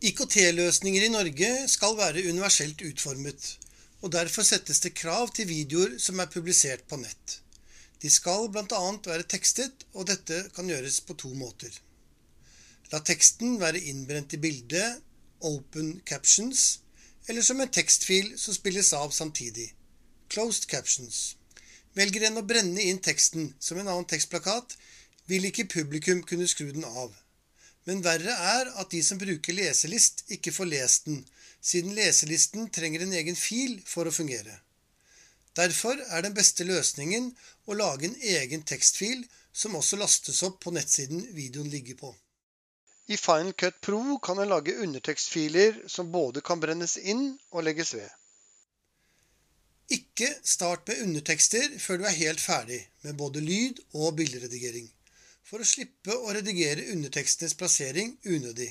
IKT-løsninger i Norge skal være universelt utformet, og derfor settes det krav til videoer som er publisert på nett. De skal bl.a. være tekstet, og dette kan gjøres på to måter. La teksten være innbrent i bildet, open captions, eller som en tekstfil som spilles av samtidig, closed captions. Velger en å brenne inn teksten som en annen tekstplakat, vil ikke publikum kunne skru den av. Men verre er at de som bruker leselist, ikke får lest den, siden leselisten trenger en egen fil for å fungere. Derfor er den beste løsningen å lage en egen tekstfil som også lastes opp på nettsiden videoen ligger på. I Final Cut Pro kan en lage undertekstfiler som både kan brennes inn og legges ved. Ikke start med undertekster før du er helt ferdig med både lyd- og bilderedigering for å slippe å redigere undertekstenes plassering unødig.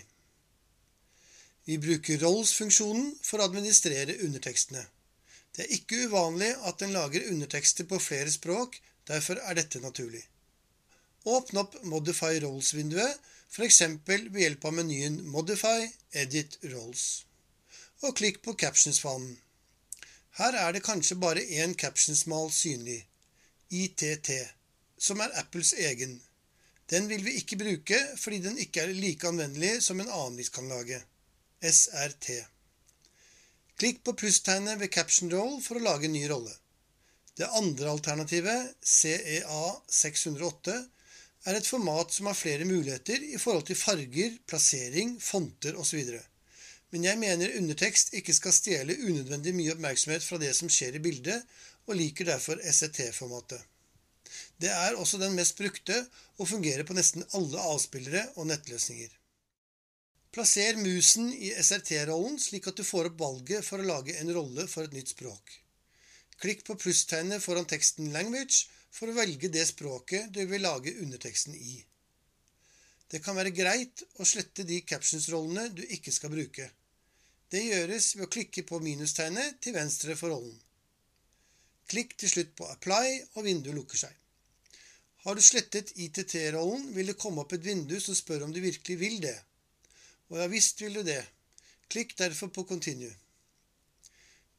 Vi bruker roles-funksjonen for å administrere undertekstene. Det er ikke uvanlig at en lager undertekster på flere språk, derfor er dette naturlig. Åpne opp Modify Roles-vinduet, f.eks. ved hjelp av menyen Modify Edit Roles. Og klikk på Captions-fanen. Her er det kanskje bare én captionsmal synlig, ITT, som er Apples egen. Den vil vi ikke bruke fordi den ikke er like anvendelig som en annen vi kan lage, SRT. Klikk på plusstegnet ved caption roll for å lage en ny rolle. Det andre alternativet, CEA 608, er et format som har flere muligheter i forhold til farger, plassering, fonter osv. Men jeg mener undertekst ikke skal stjele unødvendig mye oppmerksomhet fra det som skjer i bildet, og liker derfor SET-formatet. Det er også den mest brukte og fungerer på nesten alle avspillere og nettløsninger. Plasser musen i SRT-rollen slik at du får opp valget for å lage en rolle for et nytt språk. Klikk på plusstegnet foran teksten 'language' for å velge det språket du vil lage underteksten i. Det kan være greit å slette de captions-rollene du ikke skal bruke. Det gjøres ved å klikke på minustegnet til venstre for rollen. Klikk til slutt på 'apply', og vinduet lukker seg. Har du slettet ITT-rollen, vil det komme opp et vindu som spør om du virkelig vil det. Og ja visst vil du det. Klikk derfor på 'Continue'.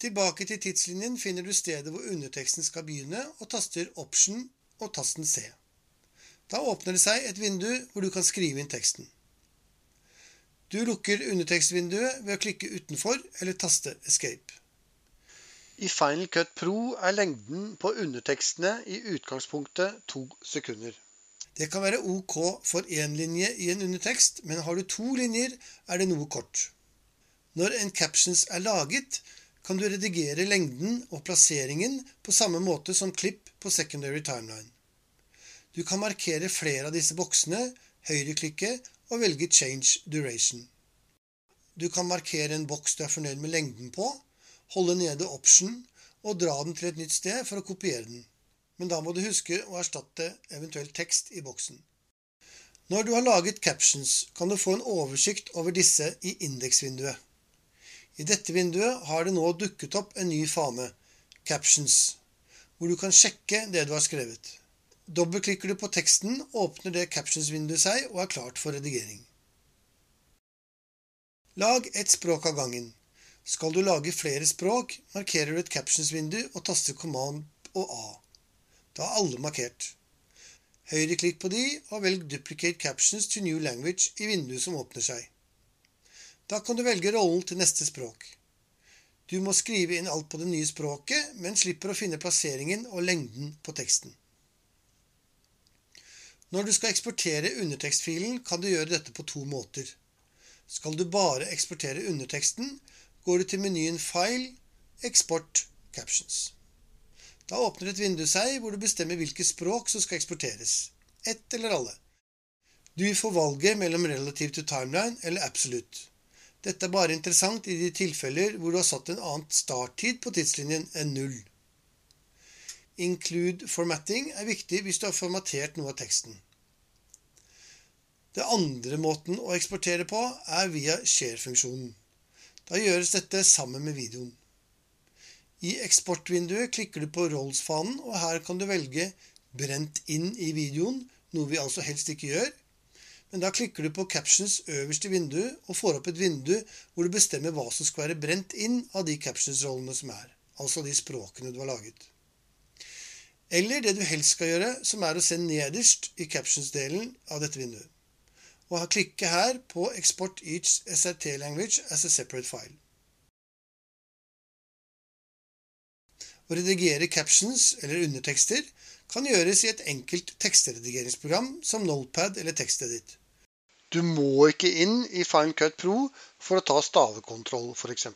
Tilbake til tidslinjen finner du stedet hvor underteksten skal begynne, og taster 'Option' og tasten C. Da åpner det seg et vindu hvor du kan skrive inn teksten. Du lukker undertekstvinduet ved å klikke utenfor eller taste 'Escape'. I Final Cut Pro er lengden på undertekstene i utgangspunktet to sekunder. Det kan være ok for én linje i en undertekst, men har du to linjer, er det noe kort. Når en captions er laget, kan du redigere lengden og plasseringen på samme måte som klipp på secondary timeline. Du kan markere flere av disse boksene, høyreklikke og velge change duration. Du kan markere en boks du er fornøyd med lengden på, holde nede option og dra den til et nytt sted for å kopiere den. Men da må du huske å erstatte eventuell tekst i boksen. Når du har laget captions, kan du få en oversikt over disse i indeksvinduet. I dette vinduet har det nå dukket opp en ny fane, Captions, hvor du kan sjekke det du har skrevet. Dobbeltklikker du på teksten, åpner det captions-vinduet seg og er klart for redigering. Lag et språk av gangen. Skal du lage flere språk, markerer du et captions-vindu og taster command og A. Da er alle markert. Høyreklikk på de, og velg Duplicate captions to new language i vinduet som åpner seg. Da kan du velge rollen til neste språk. Du må skrive inn alt på det nye språket, men slipper å finne plasseringen og lengden på teksten. Når du skal eksportere undertekstfilen, kan du gjøre dette på to måter. Skal du bare eksportere underteksten, går du til menyen File, Export Captions. Da åpner et vindu seg hvor du bestemmer hvilke språk som skal eksporteres. Ett eller alle. Du får valget mellom Relative to Timeline eller Absolute. Dette er bare interessant i de tilfeller hvor du har satt en annen starttid på tidslinjen enn null. Include formatting er viktig hvis du har formatert noe av teksten. Det andre måten å eksportere på er via share-funksjonen. Da gjøres dette sammen med videoen. I eksportvinduet klikker du på Rolls-fanen, og her kan du velge 'brent inn i videoen', noe vi altså helst ikke gjør. Men da klikker du på captions øverst i vinduet og får opp et vindu hvor du bestemmer hva som skal være brent inn av de captions-rollene som er, altså de språkene du har laget. Eller det du helst skal gjøre, som er å se nederst i captions-delen av dette vinduet. Og klikke her på Export each SRT language as a separate file. Å redigere captions eller undertekster kan gjøres i et enkelt tekstredigeringsprogram som Notepad eller TextEdit. Du må ikke inn i Fine Cut Pro for å ta stavekontroll, f.eks.